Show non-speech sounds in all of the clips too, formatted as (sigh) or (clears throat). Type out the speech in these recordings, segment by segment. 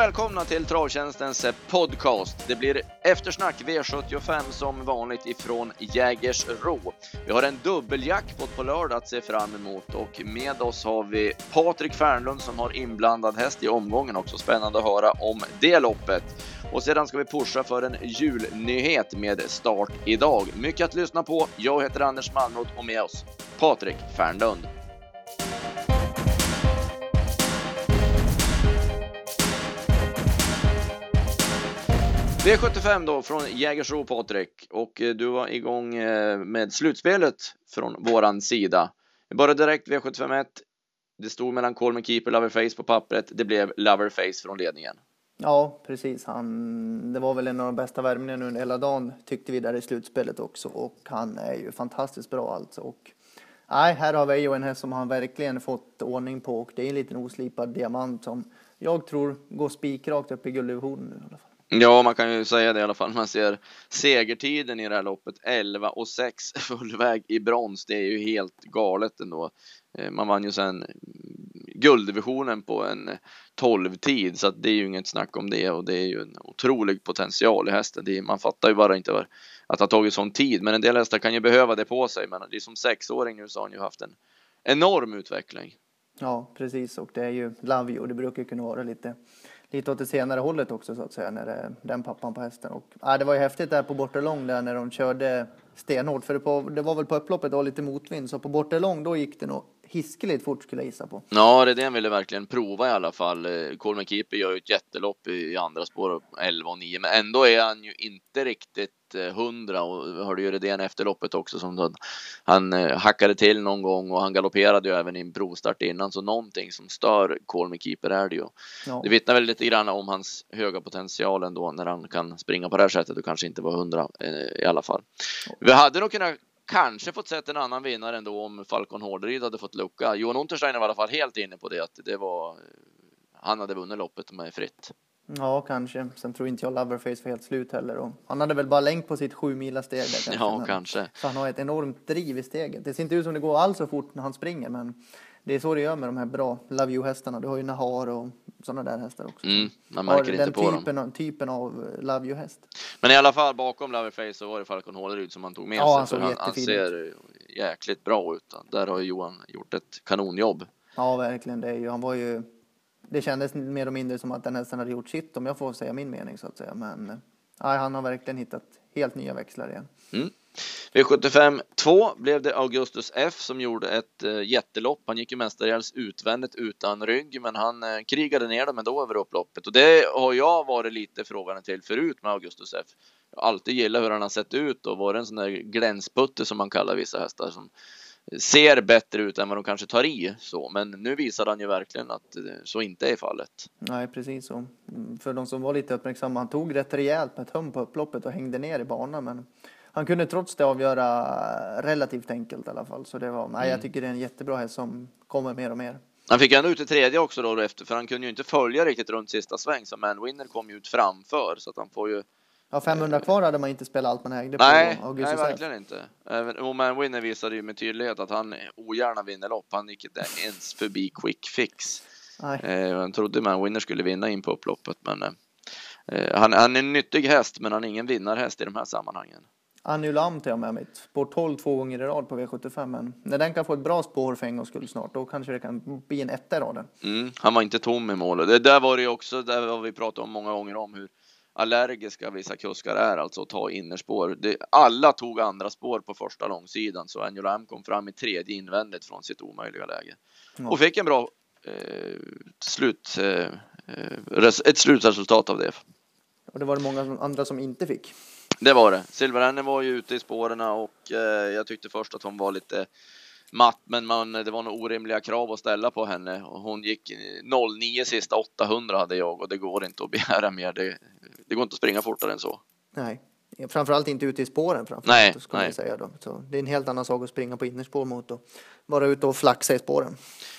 välkomna till Travtjänstens eh, podcast. Det blir eftersnack V75 som vanligt ifrån Jägersro. Vi har en dubbeljackpot på lördag att se fram emot och med oss har vi Patrik Fernlund som har inblandad häst i omgången också. Spännande att höra om det loppet. Och sedan ska vi pusha för en julnyhet med start idag. Mycket att lyssna på. Jag heter Anders Malmroth och med oss Patrik Fernlund. V75 då från Jägersro Patrik och eh, du var igång eh, med slutspelet från våran sida. Bara direkt V751. Det stod mellan Coleman Keeper Loverface på pappret. Det blev Loverface från ledningen. Ja, precis. Han, det var väl en av de bästa värmningarna under hela dagen tyckte vi där i slutspelet också och han är ju fantastiskt bra alltså. Och, nej, här har vi ju en häst som han verkligen fått ordning på och det är en liten oslipad diamant som jag tror går spikrakt upp i guldvisionen nu i alla fall. Ja, man kan ju säga det i alla fall. Man ser segertiden i det här loppet 11 och 6 (laughs) fullväg i brons. Det är ju helt galet ändå. Eh, man vann ju sen gulddivisionen på en 12 tid så att det är ju inget snack om det och det är ju en otrolig potential i hästen. Det är, man fattar ju bara inte var, att det har tagit sån tid, men en del hästar kan ju behöva det på sig. Men det är som sexåring nu så har han ju haft en enorm utveckling. Ja, precis och det är ju Love You. Det brukar ju kunna vara lite lite åt det senare hållet också så att säga, när det är den pappan på hästen. Och, ja, det var ju häftigt där på Bortelång där när de körde stenhårt, för det, på, det var väl på upploppet det var lite motvind, så på Bortelång då gick det nog hiskeligt fort skulle jag gissa på. Ja, det är det han ville verkligen prova i alla fall. Coleman Keeper gör ju ett jättelopp i andra spår, 11 och 9, men ändå är han ju inte riktigt hundra och vi hörde ju Redén efter loppet också som han eh, hackade till någon gång och han galopperade ju även i en provstart innan så någonting som stör Call Keeper är det ju. Ja. Det vittnar väl lite grann om hans höga potential ändå när han kan springa på det här sättet och kanske inte var hundra eh, i alla fall. Vi hade nog kunnat kanske fått sett en annan vinnare ändå om Falcon Hårderyd hade fått lucka. Johan Untersteiner var i alla fall helt inne på det att det var han hade vunnit loppet med fritt. Ja, kanske. Sen tror inte jag Loverface var helt slut heller. Och han hade väl bara längt på sitt sju mila steg där, kanske. Ja, kanske. Så han har ett enormt driv i steget. Det ser inte ut som det går alls så fort när han springer, men det är så det gör med de här bra Love You-hästarna. Du har ju Nahar och sådana där hästar också. Mm, man märker inte på typen, dem. typen av Love You-häst. Men i alla fall bakom Loverface så var det Falcon Håleryd som han tog med ja, sig. Han, han, ser jäkligt bra ut. Där har Johan gjort ett kanonjobb. Ja, verkligen. Det är ju, han var ju det kändes mer och mindre som att den hästen hade gjort sitt om jag får säga min mening så att säga. Men nej, han har verkligen hittat helt nya växlar igen. Mm. V75 2 blev det Augustus F som gjorde ett eh, jättelopp. Han gick ju mestadels utvändigt utan rygg, men han eh, krigade ner dem ändå över upploppet och det har jag varit lite frågande till förut med Augustus F. Jag har alltid gillat hur han har sett ut och varit en sån där glänsputte som man kallar vissa hästar som ser bättre ut än vad de kanske tar i så. Men nu visar han ju verkligen att eh, så inte är fallet. Nej, precis så. För de som var lite uppmärksamma, han tog rätt rejält med ett hum på upploppet och hängde ner i banan. Men han kunde trots det avgöra relativt enkelt i alla fall. Så det var, nej, jag mm. tycker det är en jättebra häst som kommer mer och mer. Han fick ändå ut i tredje också då efter, för han kunde ju inte följa riktigt runt sista sväng, så Man Winner kom ju ut framför, så att han får ju Ja, 500 kvar hade man inte spelat allt man ägde nej, på Augustus Nej, verkligen inte. Även Oman Winner visade ju med tydlighet att han ogärna vinner lopp. Han gick inte ens förbi quick fix. Nej. Eh, han trodde Man Winner skulle vinna in på upploppet, men eh, han, han, är en nyttig häst, men han är ingen vinnarhäst i de här sammanhangen. Anulam tar jag med mitt. Spår 12 två gånger i rad på V75. Men när den kan få ett bra spår för en gångs skull snart, då kanske det kan bli en etta i raden. Mm, han var inte tom i målet. Det där var det ju också, där har vi pratat om många gånger om hur allergiska vissa kuskar är, alltså att ta innerspår. Det, alla tog andra spår på första långsidan, så Anjolam kom fram i tredje invändigt från sitt omöjliga läge och fick en bra eh, slut, eh, ett slutresultat av det. Och det var det många andra som inte fick. Det var det. Silverhänne var ju ute i spåren och eh, jag tyckte först att hon var lite matt, men man, det var nog orimliga krav att ställa på henne. Hon gick 09 sista 800 hade jag och det går inte att (laughs) begära mer. Det, det går inte att springa fortare än så. Nej, framförallt inte ute i spåren. Nej, nej. Jag säga då. Så det är en helt annan sak att springa på innerspår mot att vara ute och flaxa i spåren.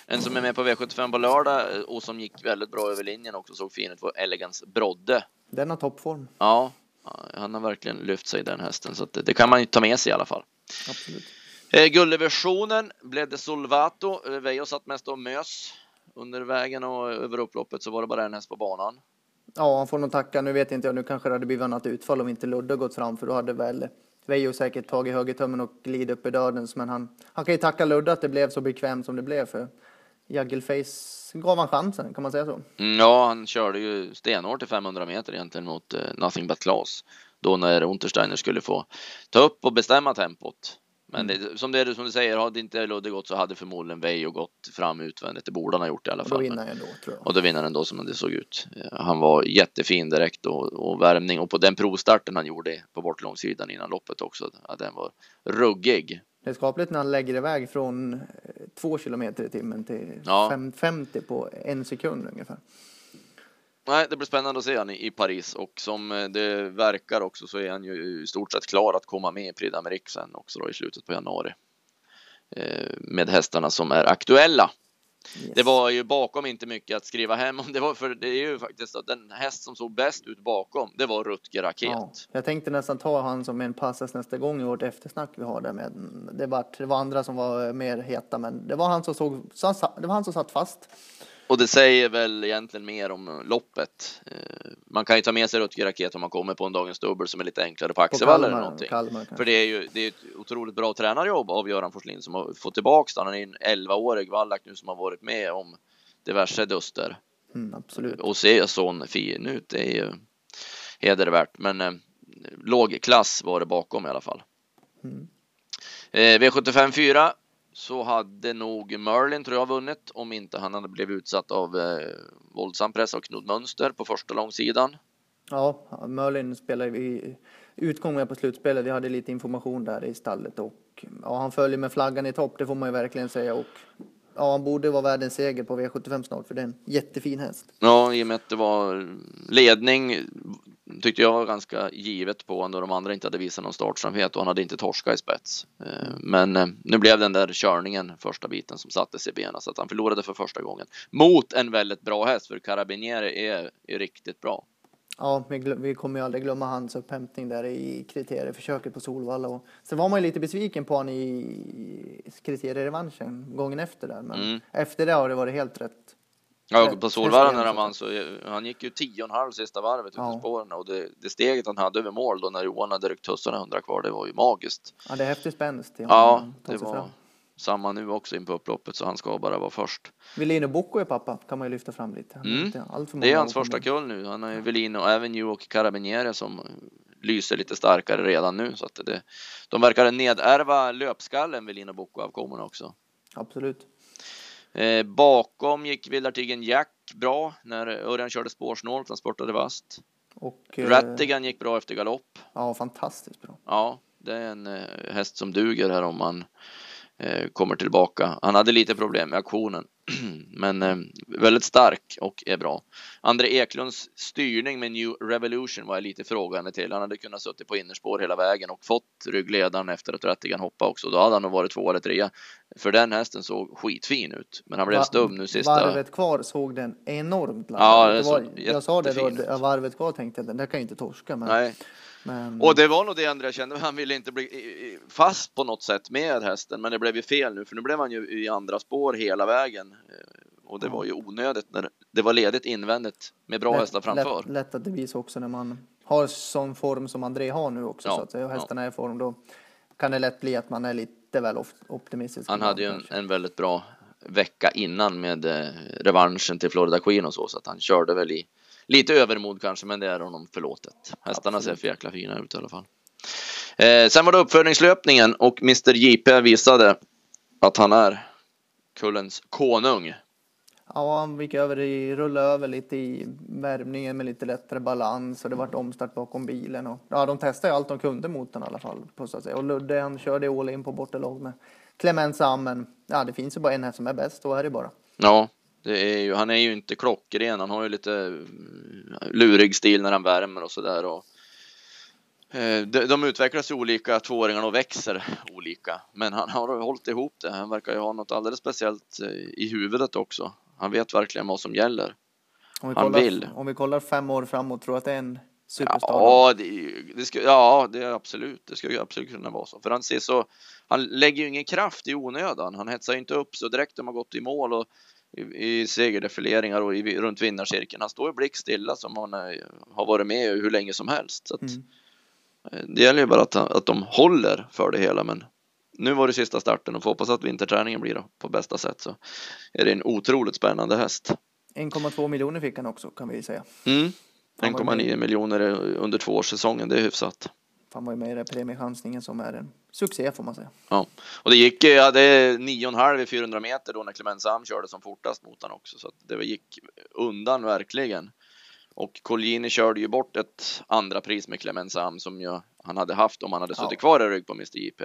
En som är med på V75 på lördag eh, och som gick väldigt bra över linjen också såg fin ut var Elegance Brodde. Den har toppform. Ja, han har verkligen lyft sig den hästen så det, det, kan man ju ta med sig i alla fall. Absolut. Eh, Guldversionen blev det Solvato. Eh, Veijo satt mest och mös under vägen och över upploppet så var det bara en häst på banan. Ja, han får nog tacka. Nu vet inte jag, nu kanske det hade blivit annat utfall om inte Ludde gått fram, för då hade väl Veijo säkert tagit högertummen och glidit upp i dödens. Men han, han kan ju tacka Ludde att det blev så bekvämt som det blev, för Jaggelface gav han chansen, kan man säga så? Mm, ja, han körde ju stenhårt i 500 meter egentligen mot uh, Nothing But Claes. Då när Untersteiner skulle få ta upp och bestämma tempot. Men Mm. det, som, det, som du säger, hade inte Ludde gått så hade förmodligen Veijo gått fram utvändigt. Det borde han ha gjort i alla Och då fall. vinner han ändå, tror jag. Och då vinner han ändå som det såg ut. Eh, Han var jättefin direkt och, och värmning och på den provstarten han gjorde på bortlångssidan innan loppet också. Ja, den var ruggig. Det är skapligt när han lägger iväg från eh, två kilometer i timmen till Ja. fem- 50 på en sekund ungefär. Nej, det blir spännande att se han i, i Paris och som eh, det verkar också så är han ju i stort sett klar att komma med i Prix d'Amérique sen också då i slutet på januari. Eh, med hästarna som är aktuella. Yes. Det var ju bakom inte mycket att skriva hem om. Det var för det är ju faktiskt att den häst som såg bäst ut bakom. Det var Rutger Raket. Ja, jag tänkte nästan ta han som en passas nästa gång i vårt eftersnack vi har där med. Det var, det var andra som var mer heta, men det var han som såg, så han det var han som satt fast. Och det säger väl egentligen mer om loppet. Eh, Man kan ju ta med sig Rutger Raket om man kommer på en dagens dubbel som är lite enklare på Axevalla eller någonting. Kalmar. För det är ju det är ett otroligt bra tränarjobb av Göran Forslin som har fått tillbaks den. Han är en 11-årig vallack nu som har varit med om diverse duster. Mm, absolut. Och se sån fin ut, det är ju hedervärt. Men eh, låg klass var det bakom i alla fall. Mm. Eh, V75 4 så hade nog Merlin tror jag vunnit om inte han hade blivit utsatt av eh, våldsam press av Knud Mönster på första långsidan. Ja, Merlin spelade vi utgång med på slutspelet. Vi hade lite information där i stallet och ja, han följer med flaggan i topp, det får man ju verkligen säga. Och ja, han borde vara världens seger på V75 snart, för det är en jättefin häst. Ja, i och med att det var ledning tyckte jag var ganska givet på då de andra inte hade visat någon startsamhet och han hade inte torskat i spets. Eh, Men eh, nu blev den där körningen första biten som sattes i benen så att han förlorade för första gången mot en väldigt bra häst för Carabinieri är, är riktigt bra. Ja, vi, vi kommer ju aldrig glömma hans upphämtning där i kriterieförsöket på Solvalla. Och sen var man ju lite besviken på honom i kriterierevanschen gången efter där. Men Mm. efter det har det varit helt rätt. Ja, på Solvalla när han så. vann så eh, han gick ju tio och en halv sista varvet Ja. i spåren och det, det steget han hade över mål då när Johan hade ryckt tussarna hundra kvar, det var ju magiskt. Ja, det är häftig spänst Ja, det var fram. samma nu också in på upploppet så han ska bara vara först. Velino Bocco är pappa, kan man ju lyfta fram lite. Mm. Det är hans första kull nu. Han har ju Velino, Avenue och Carabinieri som lyser lite starkare redan nu så att det, de verkar nedärva löpskallen Velino Bocco-avkommorna också. Absolut. Eh, bakom gick Vildartigen Jack bra när Örjan körde spårsnålt, han spurtade vast. Och, eh, Rattigan gick bra efter galopp. Ja, fantastiskt bra. Ja, det är en eh, häst som duger här om man eh, kommer tillbaka. Han hade lite problem med aktionen, (clears throat) men eh, väldigt stark och är bra. André Eklunds styrning med New Revolution var jag lite frågande till. Han hade kunnat suttit på innerspår hela vägen och fått ryggledaren efter att Rattigan hoppa också. Då hade han nog varit två eller trea. För den hästen såg skitfin ut, men han blev Va- stum nu sista. Varvet kvar såg den enormt Ja, laddad ut. det var, Jag sa det då, ut. ja, varvet kvar tänkte jag, den där kan ju inte torska. Men, Nej, men Och det var nog det André kände. Han ville inte bli fast på något sätt med hästen, men det blev ju fel nu, för nu blev han ju i andra spår hela vägen. Eh, Och det Ja. var ju onödigt när det var ledigt invändigt med bra hästar framför. Lätt, lätt att det visar också när man har sån form som André har nu också. Ja, Så att och ja. hästarna är i form, då kan det lätt bli att man är lite väl op- optimistisk. Han hade ju en, en väldigt bra vecka innan med eh, revanschen till Florida Queen och så, så att han körde väl i lite övermod kanske, men det är honom förlåtet. Hästarna Absolut. ser för jäkla fina ut i alla fall. Eh, sen var det uppföljningslöpningen och Mr JP visade att han är kullens konung. Ja, han gick över i, rullade över lite i värmningen med lite lättare balans och det vart omstart bakom bilen. Och, ja, de testade allt de kunde mot den i alla fall. På så att säga. Och Ludde han körde all in på bortalag med Clemens Sam, men ja, det finns ju bara en här som är bäst, då är det bara. Ja, det är ju, han är ju inte klockren. Han har ju lite mm, lurig stil när han värmer och sådär. Och, eh, de, de utvecklas ju olika, tvååringarna, och växer olika. Men han har hållit ihop det. Han verkar ju ha något alldeles speciellt eh, i huvudet också. Han vet verkligen vad som gäller. Han kollar, vill. om vi kollar fem år framåt, tror jag att det är en superstar. Ja, det, det ska, ja, det är absolut. Det ska ju absolut kunna vara så. För han ser så, han lägger ju ingen kraft i onödan. Han hetsar ju inte upp så direkt de har gått i mål och i, i segerdefileringar och i, runt vinnarcirkeln. Han står ju blickstilla som han är, har varit med hur länge som helst. Så att, Mm. eh, Det gäller ju bara att, att de håller för det hela. Men nu var det sista starten och får hoppas att vinterträningen blir då, på bästa sätt. Så är det en otroligt spännande häst. 1,2 miljoner fick han också kan vi säga. Mm. Han var ju 1,9 miljoner under tvåårssäsongen, det är hyfsat. Han var ju med i den premiechansningen som är en succé får man säga. Ja, och det gick, jag hade 9,5 i 400 meter då när Clement Sam körde som fortast mot honom också, så det gick undan verkligen. Och Colgjini körde ju bort ett andra pris med Clement Sam som ju han hade haft om han hade suttit Ja. kvar i rygg på Mr JP.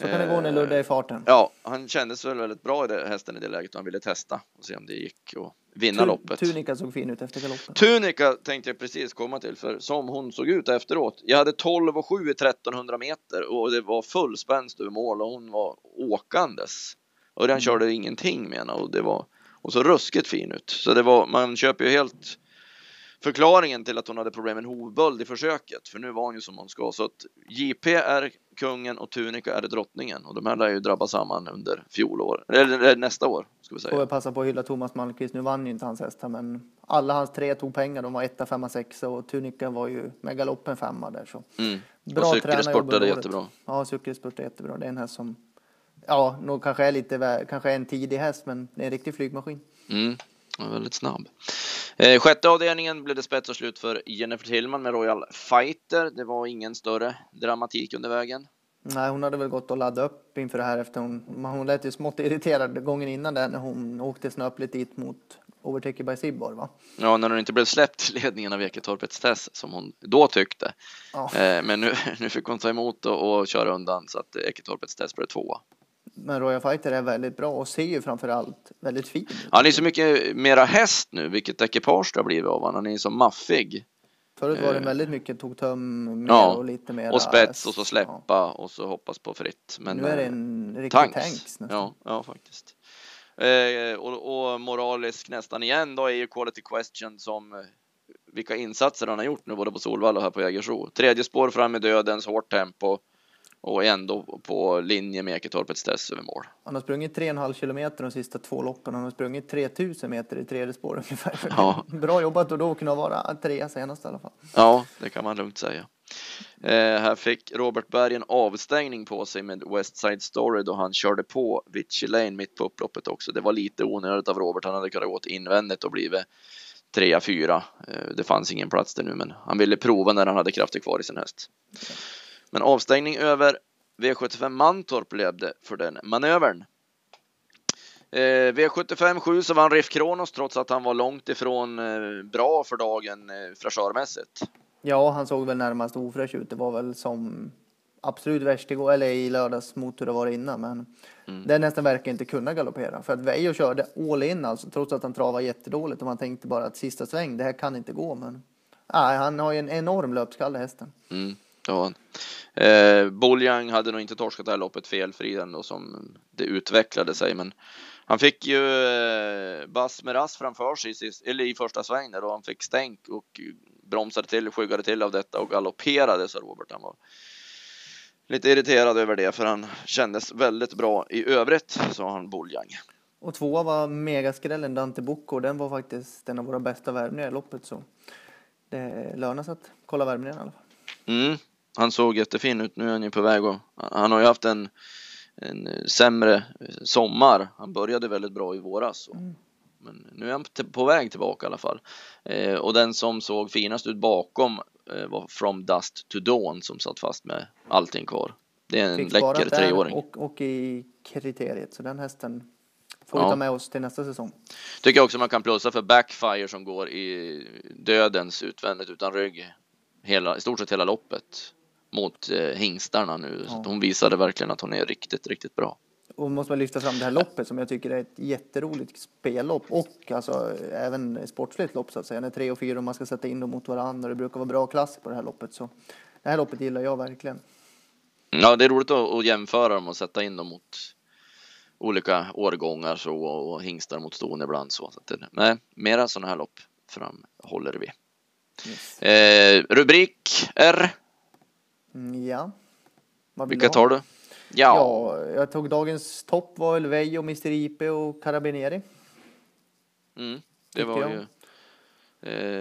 Så kan det gå när Ludde är i farten. Ja, han kändes väl väldigt bra i det, hästen i det läget och han ville testa och se om det gick att vinna Tu- loppet. Tunika såg fin ut efter galoppen. Tunika tänkte jag precis komma till, för som hon såg ut efteråt. Jag hade 12 och 7 i 1300 meter och det var full spänst över mål och hon var åkandes. Och den körde ingenting med henne och det var och så ruskigt fin ut. Så det var, man köper ju helt förklaringen till att hon hade problem med en hovböld i försöket, för nu var hon ju som hon ska. Så att JP är kungen och Tunika är drottningen och de här lär ju drabba samman under fjolår, eller, nästa år ska vi Får säga. jag passa på att hylla Thomas Malmqvist. Nu vann ju inte hans hästar men alla hans tre tog pengar. De var etta, femma, sexa och Tunika var ju med galoppen femma där så. Mm. Bra och Cykel tränarjobb spurtade under året. jättebra. Ja, cykelspurt är jättebra. Det är en häst som ja, nog kanske är lite, kanske är en tidig häst men det är en riktig flygmaskin. Mm, var väldigt snabb. Eh, sjätte avdelningen blev det spets och slut för Jennifer Tillman med Royal Fighter. Det var ingen större dramatik under vägen. Nej, hon hade väl gått och laddat upp inför det här efter hon, hon lät ju smått irriterad gången innan där när hon åkte snöpligt dit mot Overtaker by Sibor va? Ja, när hon inte blev släppt i ledningen av Eketorpets test som hon då tyckte. Ja. Eh, men nu, (laughs) nu fick hon ta emot och, och köra undan så att Eketorpets test blev tvåa. Men Royal Fighter är väldigt bra och ser ju framför allt väldigt fin ut. Han är så mycket mera häst nu, vilket ekipage det har blivit av honom. Han är så maffig. Förut var det Eh, väldigt mycket tog töm mer ja, och lite mer. Och spets och så släppa och så hoppas på fritt. Men, nu är det eh, en riktig tanks. tanks, nästan. Ja, ja faktiskt. Eh, och, och moralisk nästan igen då är ju Quality Question som eh, vilka insatser han har gjort nu både på Solvalla och här på Jägersro. Tredje spår fram i dödens, hårt tempo och ändå på linje med Eketorpets test över mål. Han har sprungit 3,5 kilometer de sista två loppen. Han har sprungit 3000 meter i tredje spår ungefär. (laughs) Ja. Bra jobbat och då kunna vara trea senast i alla fall. Ja, det kan man lugnt säga. Eh, här fick Robert Berg en avstängning på sig med West Side Story då han körde på Vichy Lane mitt på upploppet också. Det var lite onödigt av Robert. Han hade kunnat gått invändigt och blivit trea, fyra. Eh, det fanns ingen plats där nu, men han ville prova när han hade krafter kvar i sin häst. Men avstängning över V75 Mantorp blev det för den manövern. Eh, V75 7 så vann Riff Kronos trots att han var långt ifrån eh, bra för dagen eh, fräschörmässigt. Ja, han såg väl närmast ofräsch ut. Det var väl som absolut värst igår, eller i lördags mot hur det var innan. Men Mm. den nästan verkar inte kunna galoppera. För att Veijo körde all in alltså, trots att han travade jättedåligt. Och man tänkte bara att sista sväng, det här kan inte gå. Men nej, han har ju en enorm löpskalle hästen. Mm, ja. eh, Boljang hade nog inte torskat det här loppet felfri ändå som det utvecklade sig, men han fick ju eh, Bas Meras framför sig sist, eller i första sväng där och han fick stänk och bromsade till, skyggade till av detta och galopperade så Robert. Han var lite irriterad över det för han kändes väldigt bra i övrigt, sa han Boljang. Och tvåa var megaskrällen Dante Bocco. Den var faktiskt en av våra bästa värvningar i loppet. Så det lönar sig att kolla värmningen i alla fall. Mm, han såg jättefin ut. Nu är han ju på väg och han har ju haft en, en sämre sommar. Han började väldigt bra i våras. Mm. Men nu är han på väg tillbaka i alla fall. Eh, och den som såg finast ut bakom eh, var From Dust to Dawn som satt fast med allting kvar. Det är en Fick läcker treåring. och, och i kriteriet. Så den hästen får vi Ja. ta med oss till nästa säsong. Tycker jag också man kan plussa för Backfire som går i dödens utvändigt utan rygg hela, i stort sett hela loppet mot eh, hingstarna nu. Ja. hon visade verkligen att hon är riktigt, riktigt bra. Och måste man lyfta fram det här loppet som jag tycker är ett jätteroligt spellopp och alltså även sportsligt lopp så att säga. När tre och fyra och man ska sätta in dem mot varandra. Det brukar vara bra klass på det här loppet så det här loppet gillar jag verkligen. Ja, det är roligt att, att jämföra dem och sätta in dem mot olika årgångar så, och hingstar mot ston ibland. Så, så att det, nej, mera sådana här lopp framhåller vi. Yes. Eh, rubrik R. Mm, ja. Vilka tar du? Ja, Ja, jag tog dagens topp var väl Vejo, Mr. IP och Carabinieri. Mm, det var jag. ju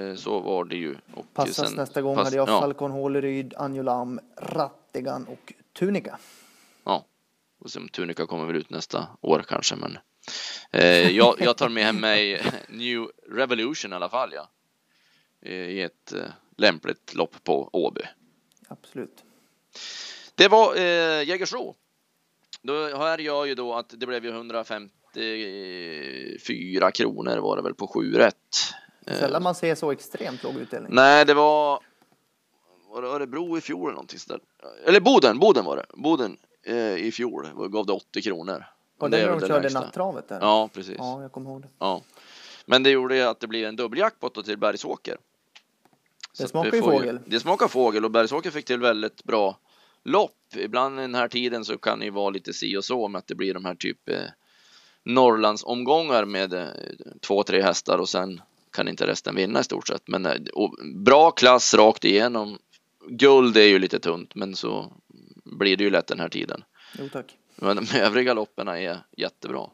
eh, så var det ju. Och Passas sen- nästa gång pass- hade jag ja, Falcon Håleryd, Anjolam, Rattigan och Tunika. Ja, och sen Tunica kommer väl ut nästa år kanske, men eh, jag, jag tar med mig (laughs) New Revolution i alla fall, ja. Eh, I ett eh, lämpligt lopp på Åby. Absolut. Det var eh, Jägersro. Då här jag ju då att det blev ju 154 kronor var det väl på 7 rätt. Eh, Sällan man ser så extremt låg utdelning. Nej, det var var det Örebro i fjol eller någonting sådär. Eller Boden, Boden var det. Boden eh, i fjol gav det 80 kronor. Var Det det är när de körde lägsta. nattravet där? Ja, precis. Ja, jag kommer ihåg det. Ja. Men det gjorde ju att det blir en dubbeljackpot till Bergsåker. Att smakar ju fågel. Det smakar fågel och Bergsåker fick till väldigt bra lopp. Ibland i den här tiden så kan det ju vara lite si och så med att det blir de här typ eh, Norrlandsomgångar med eh, två, tre hästar och sen kan inte resten vinna i stort sett. Men eh, och bra klass rakt igenom. Guld är ju lite tunt, men så blir det ju lätt den här tiden. Jo tack. Men de övriga loppen är jättebra.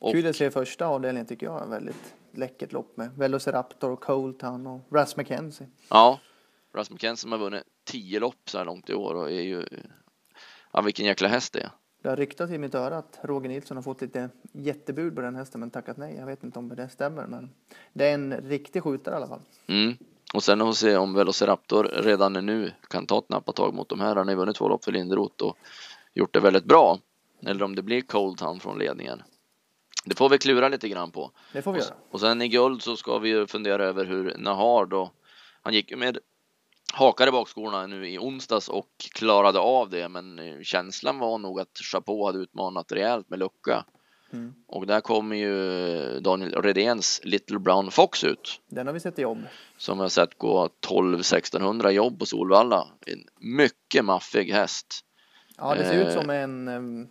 Och- Kul att se första avdelningen tycker jag är väldigt läckert lopp med Velociraptor, Coletown och Ras McKenzie. Ja, Rasmus McKenzie som har vunnit tio lopp så här långt i år och är ju, ja vilken jäkla häst det är. Det har ryktats i mitt öra att Roger Nilsson har fått lite jättebud på den hästen men tackat nej. Jag vet inte om det stämmer men det är en riktig skjutare i alla fall. Mm. Och sen att se om Velociraptor redan nu kan ta ett nappatag mot de här. Han har ju vunnit två lopp för Linderoth och gjort det väldigt bra. Eller om det blir Cold Town från ledningen. Det får vi klura lite grann på. Det får vi Och, göra. och sen i guld så ska vi ju fundera över hur Nahar då, han gick ju med hakar i bakskorna nu i onsdags och klarade av det men eh, känslan var nog att Chapeau hade utmanat rejält med lucka. Mm. Och där kommer ju Daniel Redéns Little Brown Fox ut Den har vi sett i jobb. som jag sett gå 12-1600 jobb på Solvalla. En mycket maffig häst. Ja, det ser ut Eh. som en em,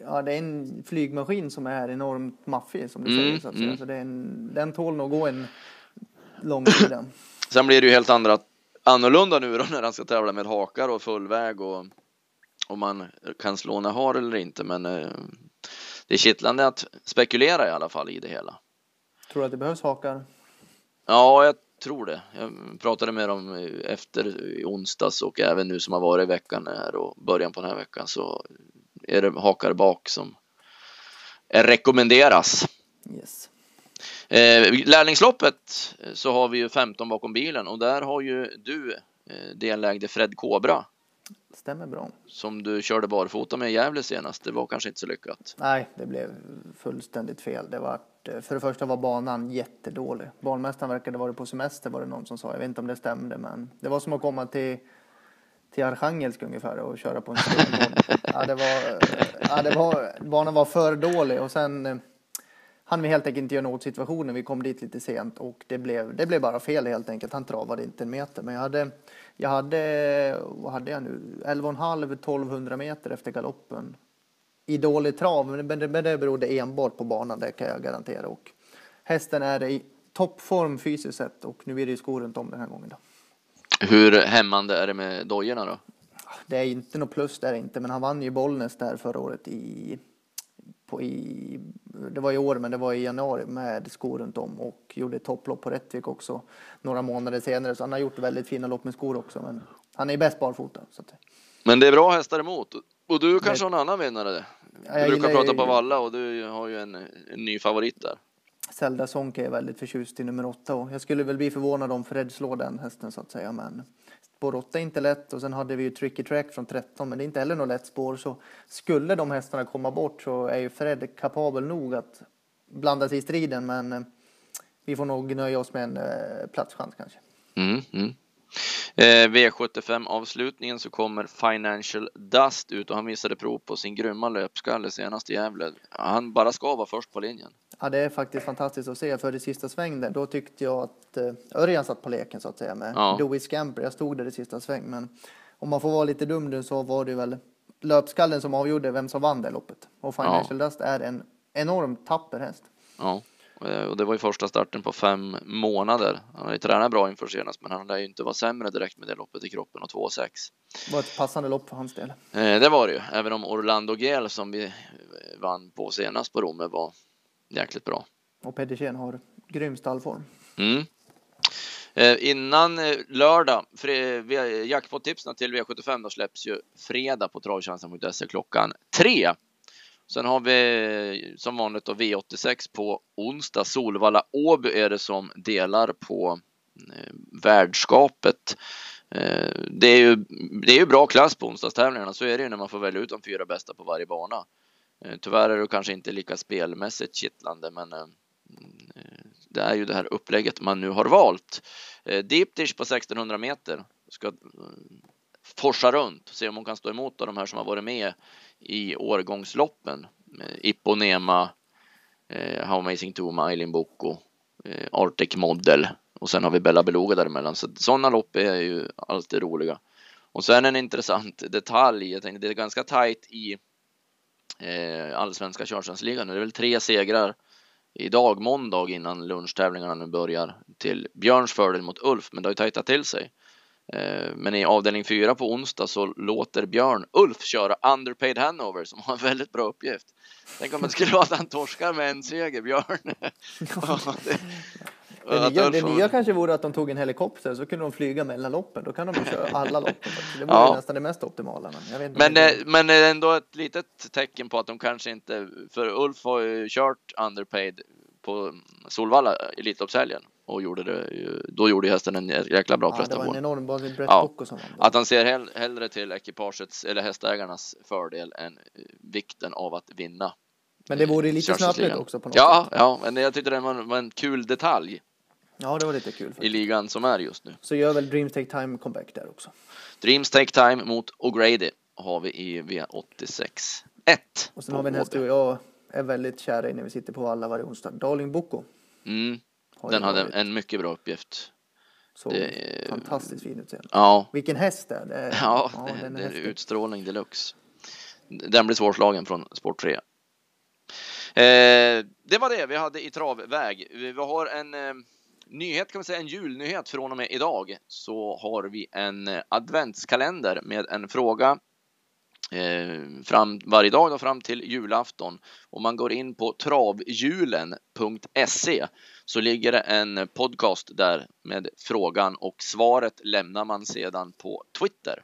Ja, det är en flygmaskin som är enormt maffig som du Mm, säger så att säga. mm. Så det är en, den tål nog gå en lång tid. (clears throat) Sen blir det ju helt andra, annorlunda nu då när han ska tävla med hakar och fullväg och om man kan slå Nahar eller inte. Men eh, det är kittlande att spekulera i alla fall i det hela. Tror du att det behövs hakar? Ja, jag tror det. Jag pratade med dem efter i onsdags och även nu som har varit i veckan här och början på den här veckan så är det hakar bak som rekommenderas. Yes. Eh, lärlingsloppet eh, så har vi ju 15 bakom bilen och där har ju du eh, delägde Fred Kobra Stämmer bra. som du körde barfota med i Gävle senast. Det var kanske inte så lyckat. Nej, det blev fullständigt fel. Det var, för det första var banan jättedålig. Banmästaren verkade vara på semester var det någon som sa. Jag vet inte om det stämde, men det var som att komma till, till Arkhangelsk ungefär och köra på en stor ja, det var, ja, det var, banan var för dålig och sen eh, hann vi helt enkelt inte göra något åt situationen. Vi kom dit lite sent och det blev, det blev bara fel helt enkelt. Han travade inte en meter, men jag hade, jag hade, vad hade jag nu, 11,5-1200 meter efter galoppen i dålig trav, men det, men det berodde enbart på banan, det kan jag garantera. Och hästen är i toppform fysiskt sett och nu är det ju skor runt om den här gången. Då. Hur hämmande är det med dojorna då? Det är inte något plus där inte, men han vann ju Bollnäs där förra året i, på, i, det var i år, men det var i januari med skor runt om och gjorde topplopp på Rättvik också några månader senare. Så han har gjort väldigt fina lopp med skor också, men han är bäst barfota. Så att, Men det är bra hästar emot. Och du kanske har en annan vinnare? Du jag brukar gillar prata på Valla och du har ju en, en ny favorit där. Zelda Sonke är väldigt förtjust i nummer åtta och jag skulle väl bli förvånad om Fred slår den hästen så att säga. Men spår åtta är inte lätt och sen hade vi ju Tricky Track från 13 men det är inte heller något lätt spår så skulle de hästarna komma bort så är ju Fred kapabel nog att blanda sig i striden men vi får nog nöja oss med en eh, platschans kanske. Mm, mm. Eh, V75 avslutningen så kommer Financial Dust ut och han visade prov på sin grymma löpskalle senast i Gävle. Han bara ska vara först på linjen. Ja, det är faktiskt fantastiskt att se för i sista sväng där, då tyckte jag att eh, Örjan satt på leken så att säga med Ja. Dewey Scamper. Jag stod där i sista sväng, men om man får vara lite dum nu så var det väl löpskallen som avgjorde vem som vann det loppet. Och Financial Dust är en enormt tapper häst. Ja, och det var ju första starten på fem månader. Han har ju tränat bra inför senast, men han lär ju inte vara sämre direkt med det loppet i kroppen och 2,6. Det var ett passande lopp för hans del. Eh, det var det ju, även om Orlando Gel som vi eh, vann på senast på Romme var jäkligt bra. Och Pedersen har grym stallform. Mm. Eh, innan eh, lördag, jackpot-tipsen till V75 då släpps ju fredag på travtjänsten.se klockan tre. Sen har vi som vanligt då V86 på onsdag. Solvalla Åby är det som delar på eh, värdskapet. Eh, det är ju, det är ju bra klass på onsdagstävlingarna, så är det ju när man får välja ut de fyra bästa på varje bana. Eh, tyvärr är det kanske inte lika spelmässigt kittlande, men eh, mm, det är ju det här upplägget man nu har valt. Eh, deep dish på 1600 meter ska eh, forsa runt, och se om hon kan stå emot de här som har varit med i årgångsloppen. Eh, Iponema, eh, How Amazing Toma, Eileen Boko, eh, Arctic Model och sen har vi Bella Beluga däremellan. Så sådana lopp är ju alltid roliga. Och sen en intressant detalj. Jag tänkte det är ganska tajt i eh, allsvenska körtjänstligan. Det är väl tre segrar idag måndag innan lunchtävlingarna nu börjar till Björns fördel mot Ulf, men det har ju tajtat till sig. Eh, men i avdelning fyra på onsdag så låter Björn Ulf köra Underpaid Hanover som har en väldigt bra uppgift. Tänk om det skulle vara att han torskar med en seger, Björn. (laughs) Det nya, det nya kanske vore att de tog en helikopter så kunde de flyga mellan loppen. Då kan de köra (laughs) alla loppen. Det vore ja. nästan det mest optimala. Men, men, det, men ändå ett litet tecken på att de kanske inte, för Ulf har ju kört underpaid på Solvalla Elitloppshelgen och gjorde det, då gjorde hästen en jäkla bra ja, prestation. Det var en enorm ja. som Att han ser hell, hellre till ekipagets eller hästägarnas fördel än vikten av att vinna. Men det vore lite snöpligt också på något ja, sätt. Ja, men jag tyckte det var en, var en kul detalj. Ja, det var lite kul. Faktiskt. I ligan som är just nu. Så gör väl Dreams Take Time comeback där också. Dreams Take Time mot O'Grady har vi i V86 1. Och sen har vi en häst jag är väldigt kära i när vi sitter på alla varje onsdag. Darling Boko. Mm. Den hade varit. en mycket bra uppgift. Så det... fantastiskt fin utseende. Ja. Vilken häst det är. Det är ja, ja det, det är utstrålning deluxe. Den blir svårslagen från sport 3. Eh, det var det vi hade i travväg. Vi har en eh, nyhet kan man säga, en julnyhet från och med idag så har vi en eh, adventskalender med en fråga eh, fram varje dag då, fram till julafton. Om man går in på travhjulen.se så ligger det en podcast där med frågan och svaret lämnar man sedan på Twitter.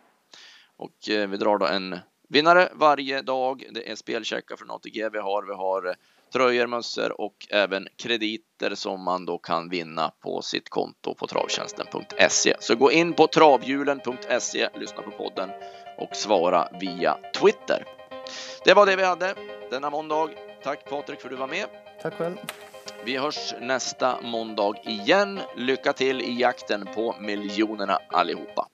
Och eh, vi drar då en vinnare varje dag. Det är spelcheckar från ATG vi har. Vi har eh, tröjor, mössor och även krediter som man då kan vinna på sitt konto på travtjänsten.se. Så gå in på travhjulen.se, lyssna på podden och svara via Twitter. Det var det vi hade denna måndag. Tack Patrik för att du var med. Tack själv. Vi hörs nästa måndag igen. Lycka till i jakten på miljonerna allihopa.